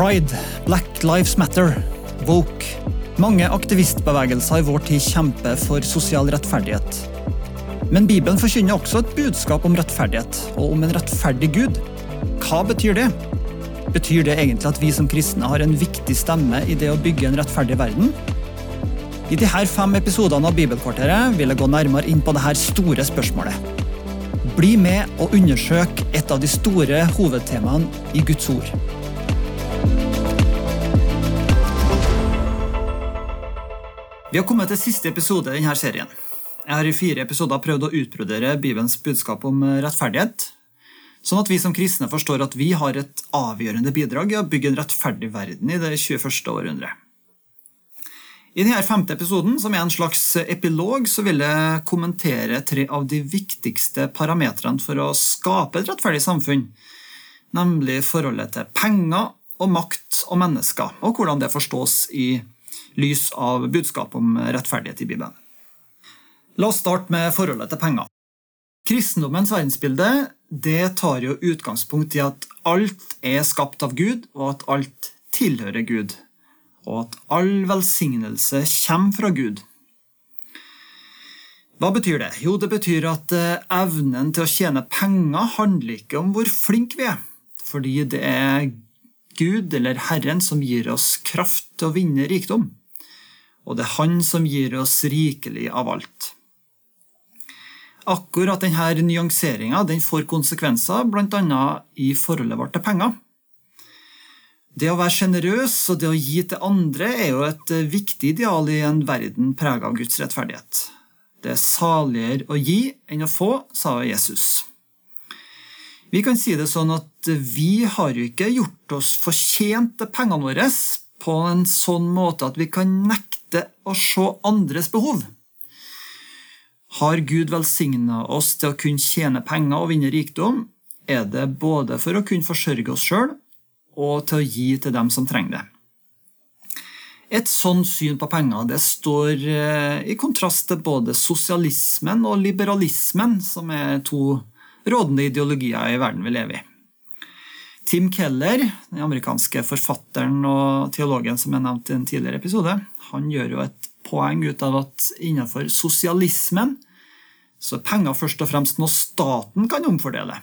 Pride, Black Lives Matter, Woke. Mange aktivistbevegelser i vår tid kjemper for sosial rettferdighet. Men Bibelen forkynner også et budskap om rettferdighet, og om en rettferdig Gud. Hva betyr det? Betyr det egentlig at vi som kristne har en viktig stemme i det å bygge en rettferdig verden? I disse fem episodene av Bibelkvarteret vil jeg gå nærmere inn på dette store spørsmålet. Bli med og undersøk et av de store hovedtemaene i Guds ord. Vi har kommet til siste episode i denne serien. Jeg har i fire episoder prøvd å utbrodere Bibelens budskap om rettferdighet, sånn at vi som kristne forstår at vi har et avgjørende bidrag i å bygge en rettferdig verden i det 21. århundret. I denne femte episoden, som er en slags epilog, så vil jeg kommentere tre av de viktigste parametrene for å skape et rettferdig samfunn, nemlig forholdet til penger og makt og mennesker, og hvordan det forstås i lys av budskapet om rettferdighet i Bibelen. La oss starte med forholdet til penger. Kristendommens verdensbilde det tar jo utgangspunkt i at alt er skapt av Gud, og at alt tilhører Gud, og at all velsignelse kommer fra Gud. Hva betyr det? Jo, det betyr at eh, evnen til å tjene penger handler ikke om hvor flinke vi er, fordi det er Gud eller Herren som gir oss kraft til å vinne rikdom, og det er Han som gir oss rikelig av alt. Akkurat denne nyanseringa den får konsekvenser, bl.a. i forholdet vårt til penger. Det å være sjenerøs og det å gi til andre er jo et viktig ideal i en verden prega av Guds rettferdighet. Det er saligere å gi enn å få, sa Jesus. Vi kan si det sånn at vi har jo ikke gjort oss fortjent til pengene våre på en sånn måte at vi kan nekte å se andres behov. Har Gud velsigna oss til å kunne tjene penger og vinne rikdom, er det både for å kunne forsørge oss sjøl og til å gi til dem som trenger det. Et sånn syn på penger det står eh, i kontrast til både sosialismen og liberalismen, som er to rådende ideologier i verden vi lever i. Tim Keller, den amerikanske forfatteren og teologen som jeg nevnte i en tidligere episode, han gjør jo et poeng ut av at innenfor sosialismen så er penger først og fremst noe staten kan omfordele.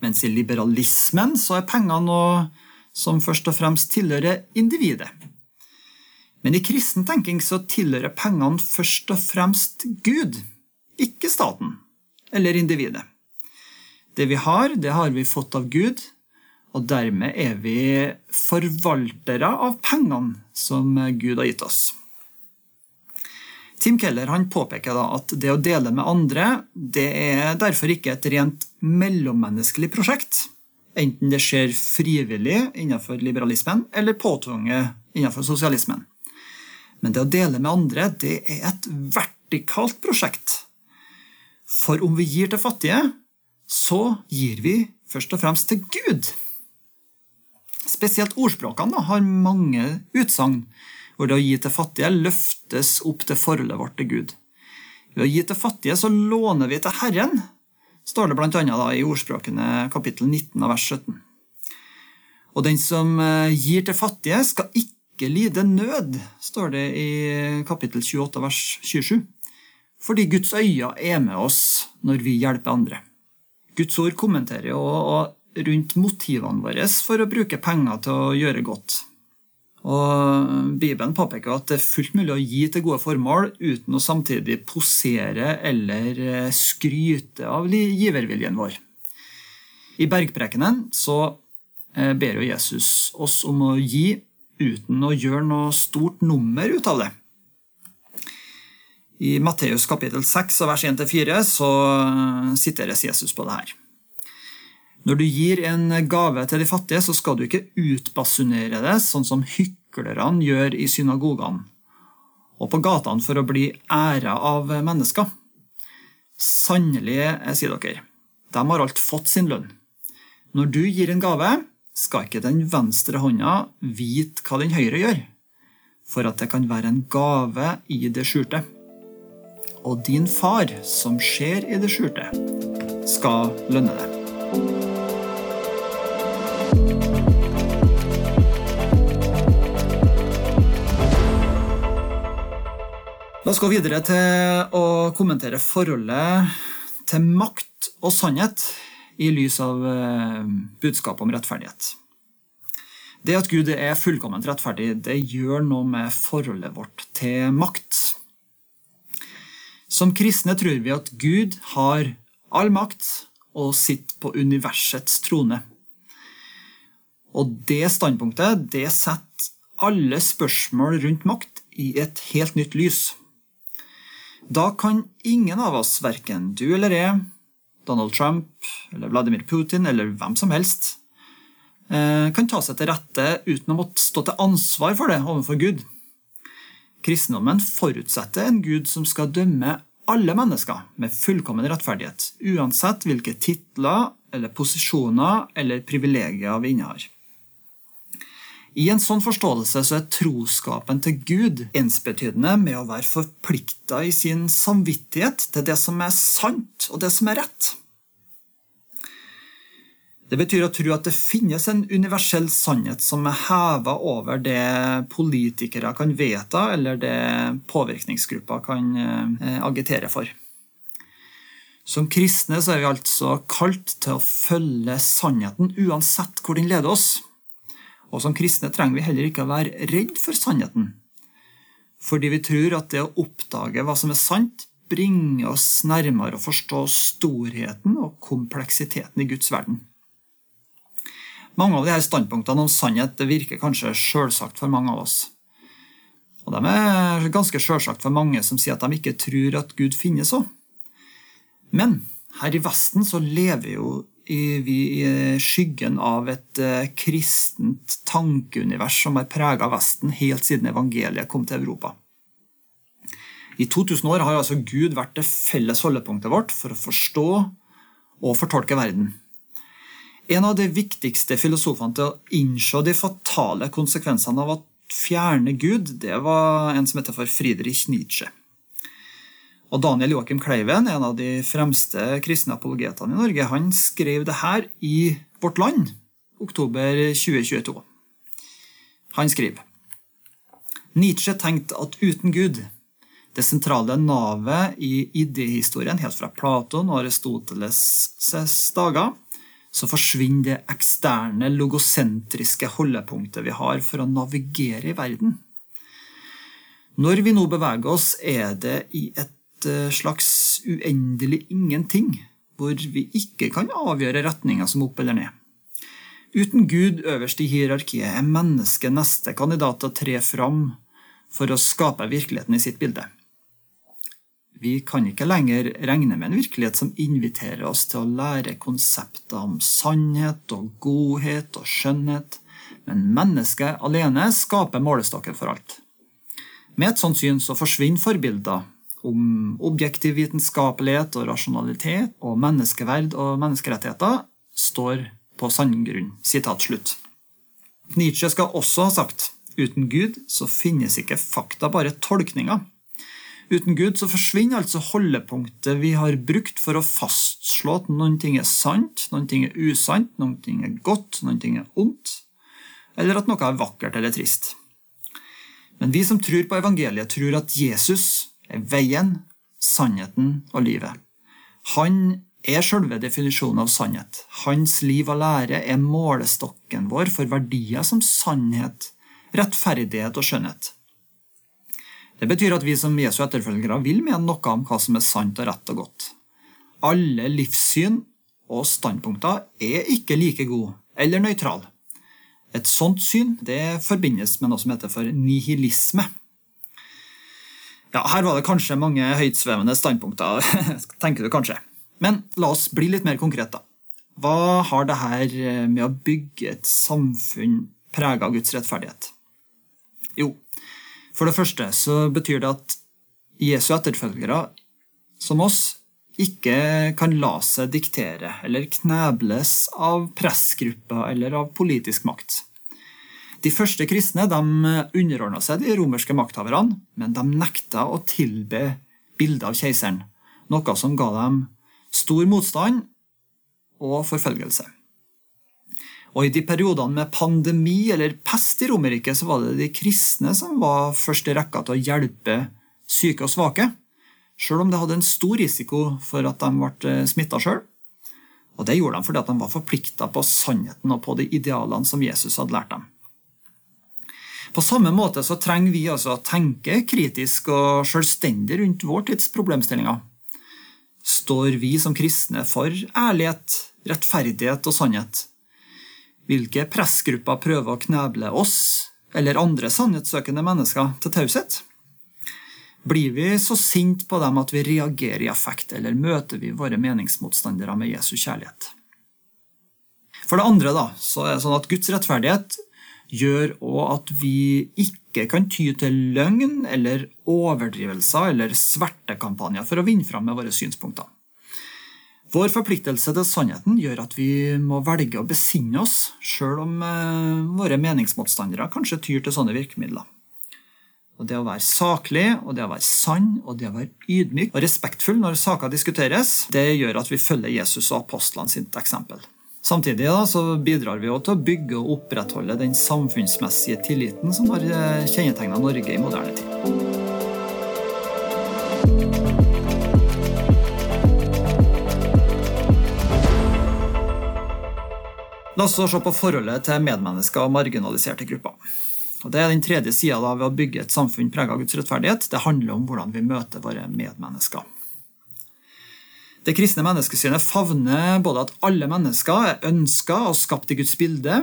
Mens i liberalismen så er penger noe som først og fremst tilhører individet. Men i kristen tenking så tilhører pengene først og fremst Gud, ikke staten eller individet. Det vi har, det har vi fått av Gud, og dermed er vi forvaltere av pengene som Gud har gitt oss. Tim Keller påpeker at det å dele med andre det er derfor ikke et rent mellommenneskelig prosjekt, enten det skjer frivillig innenfor liberalismen eller påtvunget innenfor sosialismen. Men det å dele med andre det er et vertikalt prosjekt. For om vi gir til fattige, så gir vi først og fremst til Gud. Spesielt ordspråkene har mange utsagn hvor det å gi til fattige løftes opp til forholdet vårt til Gud. Ved å gi til fattige så låner vi til Herren, står det bl.a. i ordspråkene kapittel 19 vers 17. Og den som eh, gir til fattige, skal ikke lide nød, står det i kapittel 28 vers 27. Fordi Guds øyne er med oss når vi hjelper andre. Guds ord kommenterer jo rundt motivene våre for å bruke penger til å gjøre godt. Og Bibelen påpeker at det er fullt mulig å gi til gode formål uten å samtidig posere eller eh, skryte av giverviljen vår. I bergprekenen så eh, ber jo Jesus oss om å gi uten å gjøre noe stort nummer ut av det. I Matteus kapittel 6 vers 1-4 så eh, siteres Jesus på det her. Når du gir en gave til de fattige, så skal du ikke utbasunere det, sånn som hyklerne gjør i synagogene og på gatene for å bli æra av mennesker. Sannelig, sier dere, de har alt fått sin lønn. Når du gir en gave, skal ikke den venstre hånda vite hva den høyre gjør, for at det kan være en gave i det skjulte. Og din far, som ser i det skjulte, skal lønne det. La oss gå videre til å kommentere forholdet til makt og sannhet i lys av eh, budskapet om rettferdighet. Det at Gud er fullkomment rettferdig, det gjør noe med forholdet vårt til makt. Som kristne tror vi at Gud har all makt og sitter på universets trone. Og det standpunktet det setter alle spørsmål rundt makt i et helt nytt lys. Da kan ingen av oss, verken du eller jeg, Donald Trump eller Vladimir Putin eller hvem som helst, eh, kan ta seg til rette uten å måtte stå til ansvar for det overfor Gud. Kristendommen forutsetter en Gud som skal dømme alle mennesker med fullkommen rettferdighet, uansett hvilke titler eller posisjoner eller privilegier vi innehar. I en sånn forståelse så er troskapen til Gud ensbetydende med å være forplikta i sin samvittighet til det som er sant og det som er rett. Det betyr å tro at det finnes en universell sannhet som er heva over det politikere kan vedta, eller det påvirkningsgrupper kan eh, agitere for. Som kristne så er vi altså kalt til å følge sannheten uansett hvor den leder oss. Og som kristne trenger vi heller ikke å være redd for sannheten. Fordi vi tror at det å oppdage hva som er sant, bringer oss nærmere å forstå storheten og kompleksiteten i Guds verden. Mange av disse standpunktene om sannhet virker kanskje sjølsagt for mange av oss. Og de er ganske sjølsagt for mange som sier at de ikke tror at Gud finnes òg. Men her i Vesten så lever jo vi i skyggen av et uh, kristent tankeunivers som har prega Vesten helt siden evangeliet kom til Europa. I 2000 år har altså Gud vært det felles holdepunktet vårt for å forstå og fortolke verden. En av de viktigste filosofene til å innse de fatale konsekvensene av å fjerne Gud, det var en som heter for Friedrich Nietzsche. Og Daniel Joakim Kleiven, en av de fremste kristne apologetene i Norge, han skrev det her i Vårt Land, oktober 2022. Han skriver Nietzsche tenkte at uten Gud, det sentrale navet i idéhistorien helt fra Platon og Aristoteles' dager, så forsvinner det eksterne, logosentriske holdepunktet vi har for å navigere i verden. Når vi nå beveger oss, er det i et Eh, slags uendelig ingenting, hvor vi ikke kan avgjøre retninga som opp eller ned. Uten Gud øverst i hierarkiet er mennesket neste kandidat til å tre fram for å skape virkeligheten i sitt bilde. Vi kan ikke lenger regne med en virkelighet som inviterer oss til å lære konsepter om sannhet og godhet og skjønnhet, men mennesket alene skaper målestokken for alt. Med et sånt syn så forsvinner forbilder om objektiv vitenskapelighet og rasjonalitet og menneskeverd og menneskerettigheter står på sandgrunn. Sitat slutt. Nietzsche skal også ha sagt uten Gud så finnes ikke fakta, bare tolkninger. Uten Gud så forsvinner altså holdepunktet vi har brukt for å fastslå at noen ting er sant, noen ting er usant, noen ting er godt, noen ting er ondt, eller at noe er vakkert eller trist. Men vi som tror på evangeliet, tror at Jesus veien, sannheten og livet. Han er selve definisjonen av sannhet. Hans liv og lære er målestokken vår for verdier som sannhet, rettferdighet og skjønnhet. Det betyr at vi som Jesu etterfølgere vil mene noe om hva som er sant og rett og godt. Alle livssyn og standpunkter er ikke like gode eller nøytrale. Et sånt syn det forbindes med noe som heter for nihilisme. Ja, Her var det kanskje mange høytsvevende standpunkter, tenker du kanskje. Men la oss bli litt mer konkret, da. Hva har det her med å bygge et samfunn prega av Guds rettferdighet? Jo, for det første så betyr det at Jesu etterfølgere, som oss, ikke kan la seg diktere eller knebles av pressgrupper eller av politisk makt. De første kristne de underordna seg de romerske makthaverne, men de nekta å tilbe bildet av keiseren, noe som ga dem stor motstand og forfølgelse. Og I de periodene med pandemi eller pest i Romerriket så var det de kristne som var først i rekka til å hjelpe syke og svake, sjøl om det hadde en stor risiko for at de ble smitta sjøl. Og det gjorde de fordi de var forplikta på sannheten og på de idealene som Jesus hadde lært dem. På samme måte så trenger vi altså å tenke kritisk og selvstendig rundt vår tids problemstillinger. Står vi som kristne for ærlighet, rettferdighet og sannhet? Hvilke pressgrupper prøver å kneble oss eller andre sannhetssøkende mennesker til taushet? Blir vi så sinte på dem at vi reagerer i affekt, eller møter vi våre meningsmotstandere med Jesu kjærlighet? For det andre da, så er det sånn at Guds rettferdighet gjør òg at vi ikke kan ty til løgn eller overdrivelser eller svertekampanjer for å vinne fram med våre synspunkter. Vår forpliktelse til sannheten gjør at vi må velge å besinne oss, sjøl om eh, våre meningsmotstandere kanskje tyr til sånne virkemidler. Og Det å være saklig, og det å være sann og det å være ydmyk og respektfull når saker diskuteres, det gjør at vi følger Jesus og apostlene sitt eksempel. Samtidig da, så bidrar vi til å bygge og opprettholde den samfunnsmessige tilliten som har eh, kjennetegna Norge i moderne tid. La oss se på forholdet til medmennesker og marginaliserte grupper. Og det er den tredje sida ved å bygge et samfunn prega av Guds rettferdighet. Det handler om hvordan vi møter våre medmennesker. Det kristne menneskesynet favner både at alle mennesker er ønska og skapt i Guds bilde,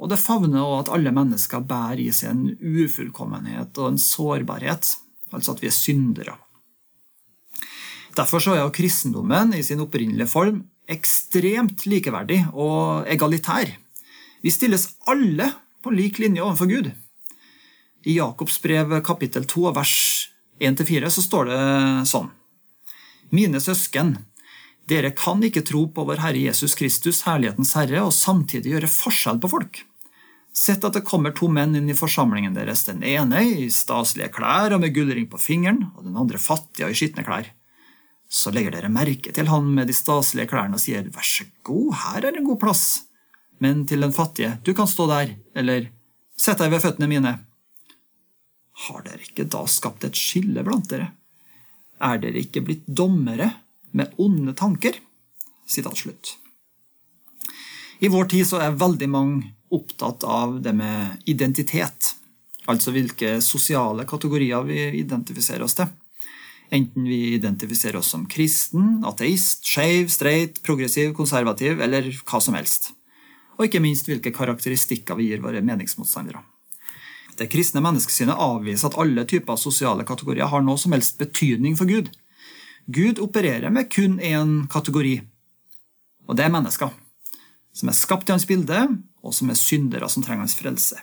og det favner også at alle mennesker bærer i seg en ufullkommenhet og en sårbarhet, altså at vi er syndere. Derfor så er jo kristendommen i sin opprinnelige form ekstremt likeverdig og egalitær. Vi stilles alle på lik linje overfor Gud. I Jakobs brev kapittel 2 vers 1-4 så står det sånn. Mine søsken, dere kan ikke tro på vår Herre Jesus Kristus, Herlighetens Herre, og samtidig gjøre forskjell på folk. Sett at det kommer to menn inn i forsamlingen deres, den ene i staselige klær og med gullring på fingeren, og den andre fattig og i skitne klær. Så legger dere merke til han med de staselige klærne og sier vær så god, her er en god plass. Men til den fattige, du kan stå der, eller sett deg ved føttene mine. Har dere ikke da skapt et skille blant dere? Er dere ikke blitt dommere? Med onde tanker. slutt. I vår tid så er veldig mange opptatt av det med identitet. Altså hvilke sosiale kategorier vi identifiserer oss til. Enten vi identifiserer oss som kristen, ateist, skeiv, streit, progressiv, konservativ eller hva som helst. Og ikke minst hvilke karakteristikker vi gir våre meningsmotstandere. Det kristne menneskesynet avviser at alle typer sosiale kategorier har noe som helst betydning for Gud. Gud opererer med kun én kategori, og det er mennesker. Som er skapt i hans bilde, og som er syndere som trenger hans frelse.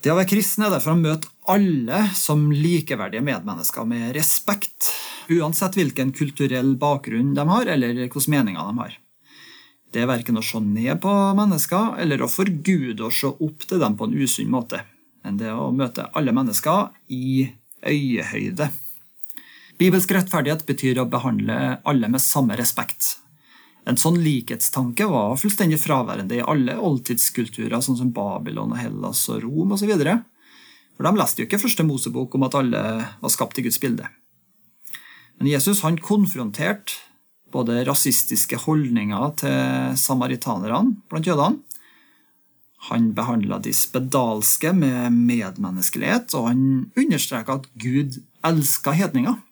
Det å være kristen er derfor å møte alle som likeverdige medmennesker med respekt, uansett hvilken kulturell bakgrunn de har, eller hvilke meninger de har. Det er verken å se ned på mennesker eller å forgude og se opp til dem på en usunn måte, men det er å møte alle mennesker i øyehøyde. Bibelsk rettferdighet betyr å behandle alle med samme respekt. En sånn likhetstanke var fullstendig fraværende i alle oldtidskulturer, sånn som Babylon, og Hellas og Rom osv. For de leste jo ikke første Mosebok om at alle var skapt i Guds bilde. Men Jesus han konfronterte både rasistiske holdninger til samaritanerne blant jødene. Han behandla de spedalske med medmenneskelighet, og han understreka at Gud elska hedninger.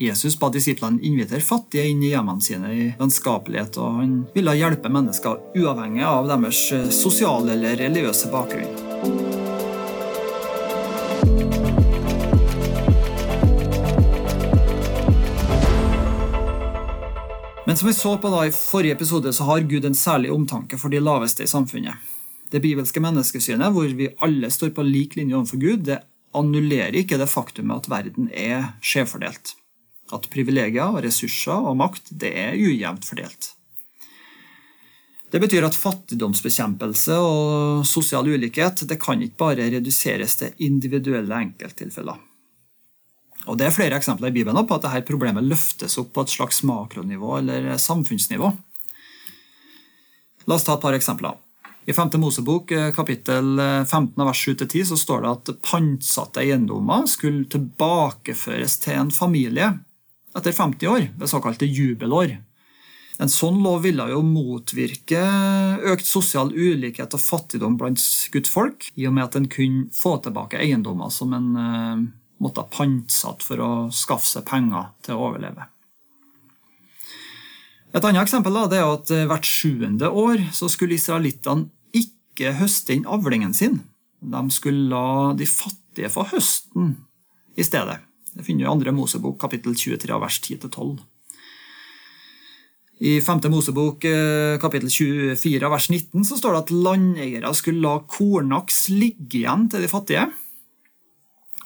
Jesus ba disiplene invitere fattige inn i hjemmene sine i vennskapelighet, og han ville hjelpe mennesker uavhengig av deres eh, sosiale eller religiøse bakgrunn. Men som vi så på da i forrige episode, så har Gud en særlig omtanke for de laveste i samfunnet. Det bibelske menneskesynet, hvor vi alle står på lik linje overfor Gud, det annullerer ikke det faktumet at verden er skjevfordelt at privilegier, ressurser og makt det er ujevnt fordelt. Det betyr at fattigdomsbekjempelse og sosial ulikhet det kan ikke bare reduseres til individuelle enkelttilfeller. Og Det er flere eksempler i Bibelen på at dette problemet løftes opp på et slags makronivå eller samfunnsnivå. La oss ta et par eksempler. I 5. Mosebok eh, kapittel 15 eh, vers 7-10 så står det at pantsatte eiendommer skulle tilbakeføres til en familie etter 50 år, ved såkalte jubelår. En sånn lov ville jo motvirke økt sosial ulikhet og fattigdom blant guttfolk, i og med at en kunne få tilbake eiendommer som en uh, måtte ha pantsatt for å skaffe seg penger til å overleve. Et annet eksempel er at hvert sjuende år skulle israelittene ikke høste inn avlingen sin. De skulle la de fattige få høsten i stedet. Det finner vi i 2. Mosebok kapittel 23 vers 10-12. I 5. Mosebok eh, kapittel 24 vers 19 så står det at landeiere skulle la kornaks ligge igjen til de fattige.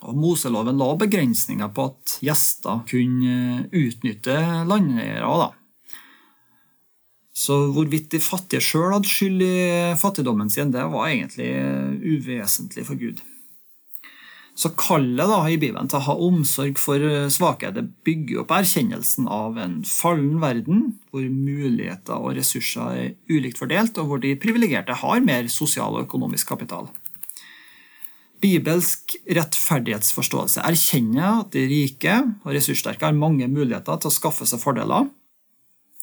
Og Moseloven la begrensninger på at gjester kunne utnytte landeiere. Så hvorvidt de fattige sjøl hadde skyld i fattigdommen sin, det var egentlig uvesentlig for Gud. Så kallet da i Bibelen til å ha omsorg for svake det bygger opp erkjennelsen av en fallen verden, hvor muligheter og ressurser er ulikt fordelt, og hvor de privilegerte har mer sosial og økonomisk kapital. Bibelsk rettferdighetsforståelse erkjenner at de rike og ressurssterke har mange muligheter til å skaffe seg fordeler,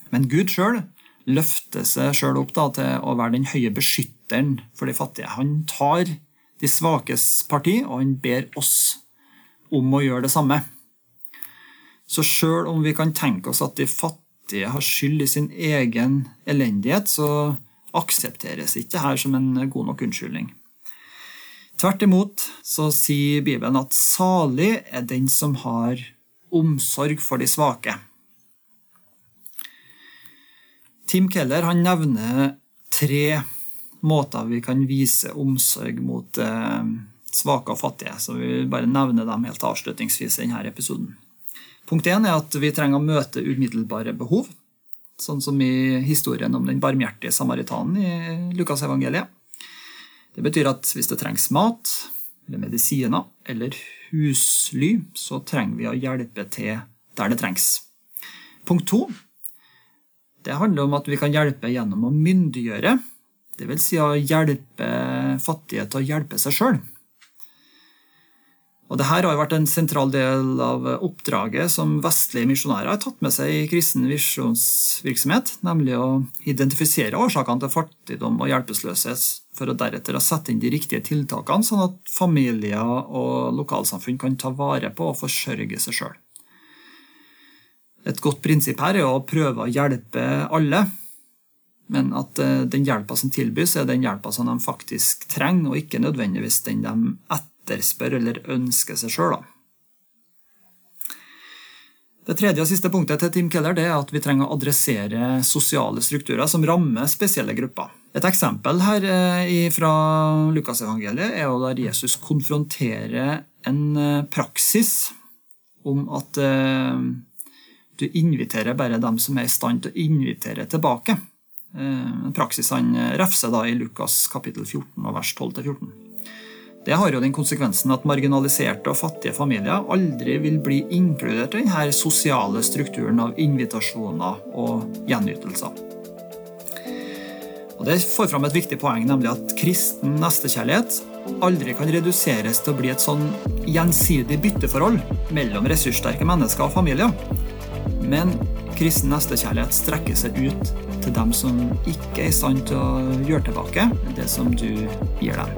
men Gud sjøl løfter seg sjøl opp da, til å være den høye beskytteren for de fattige. Han tar de svakes parti, og han ber oss om å gjøre det samme. Så sjøl om vi kan tenke oss at de fattige har skyld i sin egen elendighet, så aksepteres ikke her som en god nok unnskyldning. Tvert imot så sier Bibelen at salig er den som har omsorg for de svake. Tim Keller han nevner tre måter vi kan vise omsorg mot eh, svake og fattige. Så vi vil bare nevne dem helt avslutningsvis i denne episoden. Punkt én er at vi trenger å møte umiddelbare behov. Sånn som i historien om den barmhjertige samaritanen i Lukasevangeliet. Det betyr at hvis det trengs mat, eller medisiner eller husly, så trenger vi å hjelpe til der det trengs. Punkt to det handler om at vi kan hjelpe gjennom å myndiggjøre, dvs. Si å hjelpe fattige til å hjelpe seg sjøl. Og Dette har vært en sentral del av oppdraget som vestlige misjonærer har tatt med seg i kristen visjonsvirksomhet, nemlig å identifisere årsakene til fattigdom og hjelpeløshet, for å deretter å sette inn de riktige tiltakene, sånn at familier og lokalsamfunn kan ta vare på og forsørge seg sjøl. Et godt prinsipp her er å prøve å hjelpe alle, men at eh, den hjelpa som tilbys, er den hjelpa som de faktisk trenger, og ikke nødvendigvis den de etterspør eller ønsker seg sjøl. Det tredje og siste punktet til Tim Keller er at vi trenger å adressere sosiale strukturer som rammer spesielle grupper. Et eksempel her eh, fra Lukasevangeliet er der Jesus konfronterer en eh, praksis om at du inviterer bare dem som er i stand til å invitere tilbake. Eh, en praksis han refser da i Lukas kapittel 14 og vers 12-14. Det har jo den konsekvensen at marginaliserte og fattige familier aldri vil bli inkludert i denne sosiale strukturen av invitasjoner og gjenytelser. Og Det får fram et viktig poeng, nemlig at kristen nestekjærlighet aldri kan reduseres til å bli et sånn gjensidig bytteforhold mellom ressurssterke mennesker og familier. Men kristen nestekjærlighet strekker seg ut til dem som ikke er i stand til å gjøre tilbake det som du gir dem.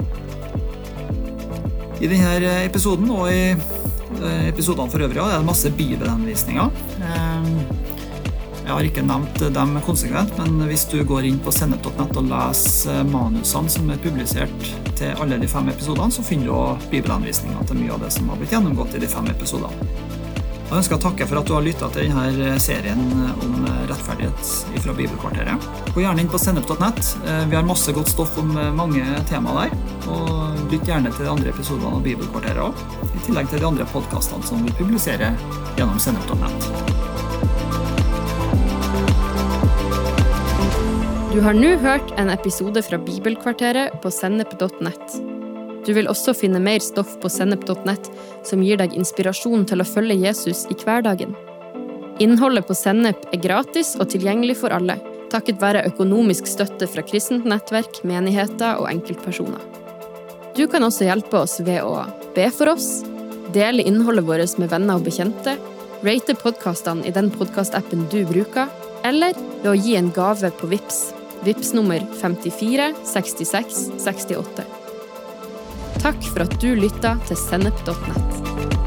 I denne episoden og i eh, episodene for øvrig er det masse bibelhenvisninger. Eh, jeg har ikke nevnt dem konsekvent, men hvis du går inn på sennep.nett og leser manusene som er publisert til alle de fem episodene, så finner du bibelhenvisninger til mye av det som har blitt gjennomgått i de fem episodene. Jeg ønsker å takke for at du har lytta til denne serien om rettferdighet fra Bibelkvarteret. Gå gjerne inn på sennep.nett. Eh, vi har masse godt stoff om eh, mange temaer der. Og lytt gjerne til de andre episodene av Bibelkvarteret òg, i tillegg til de andre podkastene som vi publiserer gjennom sennep.nett. Du har nå hørt en episode fra Bibelkvarteret på sennep.nett. Du vil også finne mer stoff på sennep.nett som gir deg inspirasjon til å følge Jesus i hverdagen. Innholdet på Sennep er gratis og tilgjengelig for alle. takket være økonomisk støtte fra kristent nettverk, menigheter og enkeltpersoner. Du kan også hjelpe oss ved å be for oss, dele innholdet vårt med venner og bekjente, rate podkastene i den podkastappen du bruker, eller ved å gi en gave på VIPS. VIPS nummer 54 66 68. Takk for at du lytta til sennep.nett.